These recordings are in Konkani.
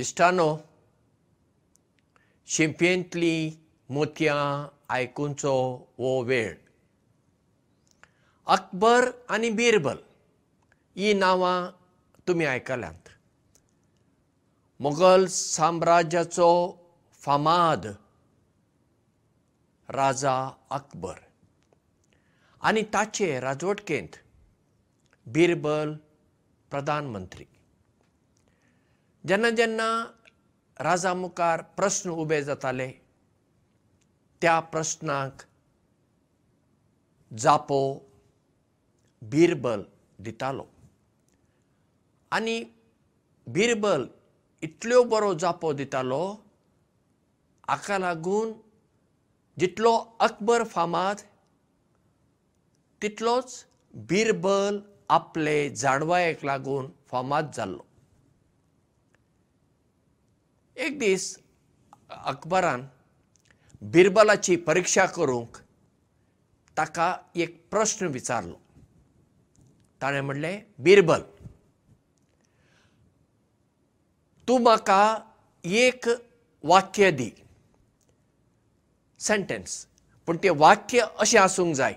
इश्टानो शिंपयेंतली मोतयां आयकुचो हो वेळ. अकबर आनी बिरबल ही नांवां तुमी आयकल्यांत. मुघल साम्राज्याचो फामाद राजा अकबर. आनी ताचे राजवटकेंत बिरबल प्रधानमंत्री जेन्ना जेन्ना राजा मुखार प्रस्न उबे जाताले त्या प्रस्नाक जापो बिरबल दितालो. आनी बिरबल इतल्यो बरो जापो दितालो हाका लागून जितलो अकबर फामाद तितलोच बिरबल आपले जाणवायेक लागून फामाद जाल्लो एक दीस अकबरान बिरबलाची परिक्षा करूंक ताका एक प्रस्न विचारलो. ताणें म्हणलें बिरबल तूं म्हाका एक वाक्य दी. सेंटेन्स पूण तें वाक्य अशें आसूंक जाय.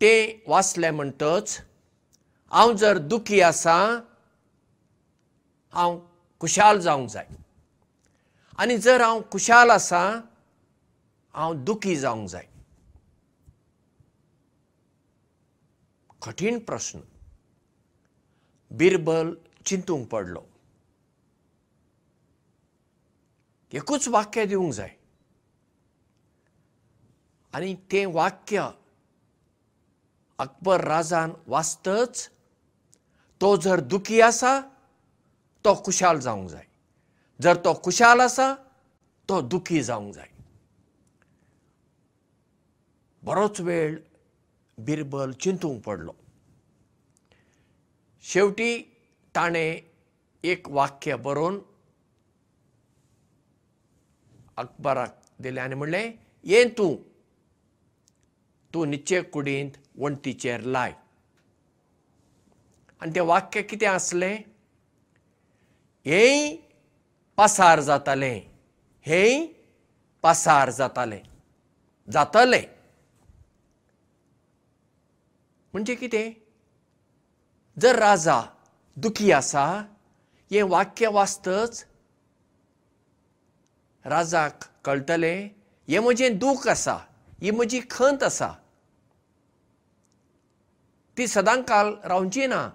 तें वाचलें म्हणटच हांव जर दुखी आसा हांव खुशाल जावंक जाय. आनी जर हांव खुशाल आसा हांव दुखी जावंक जाय. कठीण प्रस्न बिरबल चिंतूंक पडलो. एकूच वाक्य दिवंक जाय. आनी तें वाक्य अकबर राजान वाचतच तो जर दुखी आसा तो खुशाल जावंक जाय. जर तो खुशाल आसा तो दुखी जावंक जाय. बरोच वेळ बिरबल चिंतूंक पडलो. शेवटी ताणें एक वाक्य बरोवन अकबराक दिलें आनी म्हणलें ये तूं? तूं निचे कुडींत वणटीचेर लाय. आनी तें वाक्य कितें आसलें हेंय पासार जातालें. हेंय पासार जातालें. जातलें. म्हणजे कितें? जर राजा दुखी आसा हें वाक्य वाचतच राजाक कळटलें हें म्हजें दूख आसा ही म्हजी खंत आसा. ती सदां काल रावची ना.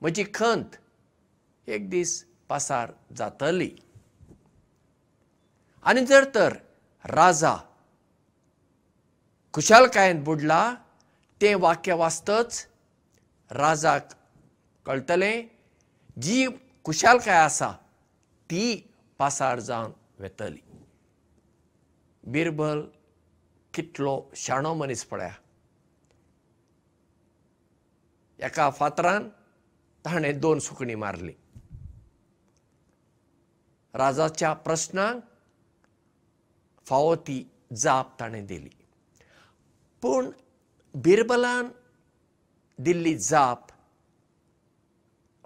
म्हजी खंत एक दीस पासार जातली. आनी जर तर राजा खुशालकायेंत बुडला तें वाक्य वाचतच राजाक कळटलें जी खुशालकाय आसा ती पासार जावन वेतली. बिरबल कितलो शाणो मनीस पळया. एका फातरान ताणें दोन सुकणीं मारलीं राजाच्या प्रस्नाक फावो ती जाप ताणें दिली. पूण बिरबलान दिल्ली जाप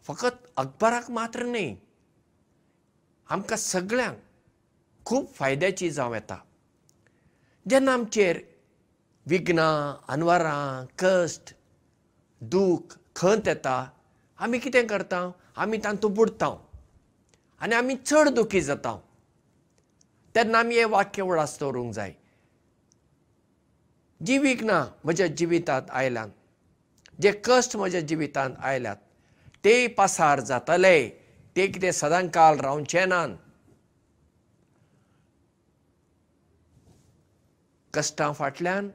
फकत अकबराक मात्र न्ही आमकां सगळ्यांक खूब फायद्याची जावं येता. जेन्ना आमचेर विघ्नां अनवरां कश्ट दूख खंत येता आमी कितें करता? आमी तातूंत बुडता आनी आमी चड दुखी जाता. तेन्ना आमी हें वाक्य उडास दवरूंक जाय. जी विघ्नां म्हज्या जिवितांत आयल्यात जे कश्ट म्हज्या जिवितांत आयल्यात ते पासार जातले. ते कितें सदां काल रावचे नात कश्टां फाटल्यान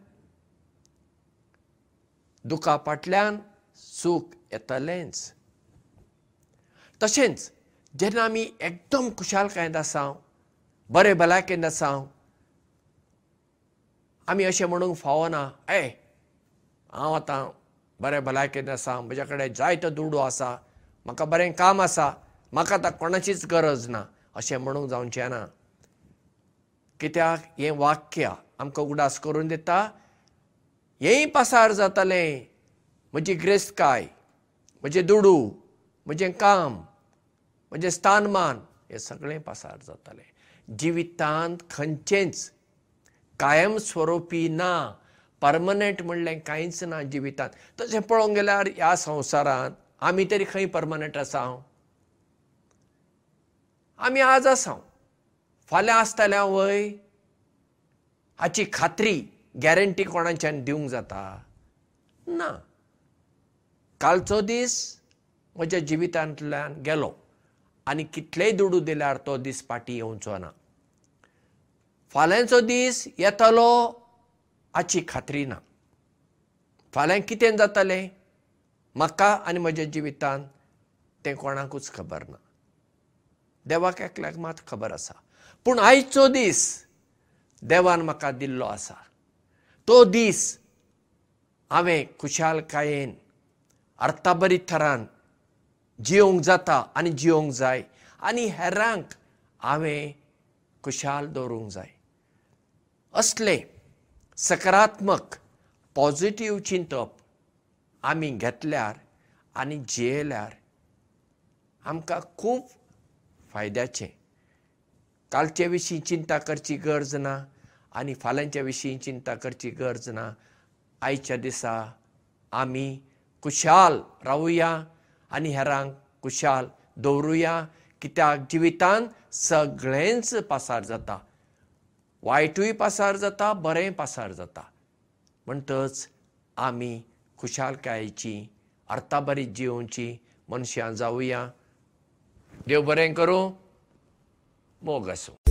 दुखा फाटल्यान सूख येतलेंच. तशेंच जेन्ना आमी एकदम खुशालकायेंत आसा बरे भलायकेंत आसा आमी अशें म्हणूंक फावना ए हांव आतां बरें भलायकेंत आसा म्हज्या कडेन जायतो दुडू आसा म्हाका बरें काम आसा म्हाका आतां कोणाचीच गरज ना अशें म्हणूंक जावचें ना कित्याक? हें वाक्य आमकां उडास करून दिता हेंय पासार जातलें म्हजी ग्रेस्तकाय म्हजें दुडू म्हजें काम म्हजें स्थानमान हें सगळें पासार जातालें. जिवितांत खंयचेंच कायमस्वरुपी ना परमनंट म्हणलें कांयच ना जिवितांत. तशें पळोवंक गेल्यार ह्या संवसारांत आमी तरी खंय परमनंट आसा? आमी आज आसा. फाल्यां आसतल्या वय हाची खात्री गॅरंटी कोणाच्यान दिवंक जाता? ना. कालचो दीस म्हज्या जिवितांतल्यान गेलो आनी कितलेय दुडू दिल्यार तो दीस फाटीं येवचो ना. फाल्यांचो दीस येतलो हाची खात्री ना. फाल्यां कितें जातलें? म्हाका आनी म्हज्या जिवितांत तें कोणाकूच खबर ना. देवाक एकल्याक मात खबर आसा. पूण आयचो दीस देवान म्हाका दिल्लो आसा. तो दीस हांवें खुशालकायेन अर्थाबरी तरान जियोंक जाता आनी जियोंक जाय. आनी हेरांक हांवें खुशाल दवरूंक जाय. असले सकारात्मक पॉजिटीव चिंतप आमी घेतल्यार आनी जियेल्यार आमकां खूब फायद्याचें. कालचे विशीं चिंता करची गरज ना आनी फाल्यांच्या विशीं चिंता करची गरज ना. आयच्या दिसा आमी खुशाल रावुया आनी हेरांक खुशाल दवरुया कित्याक जिवितांत सगळेंच पासार जाता. वायटूय पासार जाता बरें पासार जाता. म्हणटच आमी खुशालकायेची अर्थाबरी जिवोवची मनशां जावुया देव बरें करूं मोग आसूं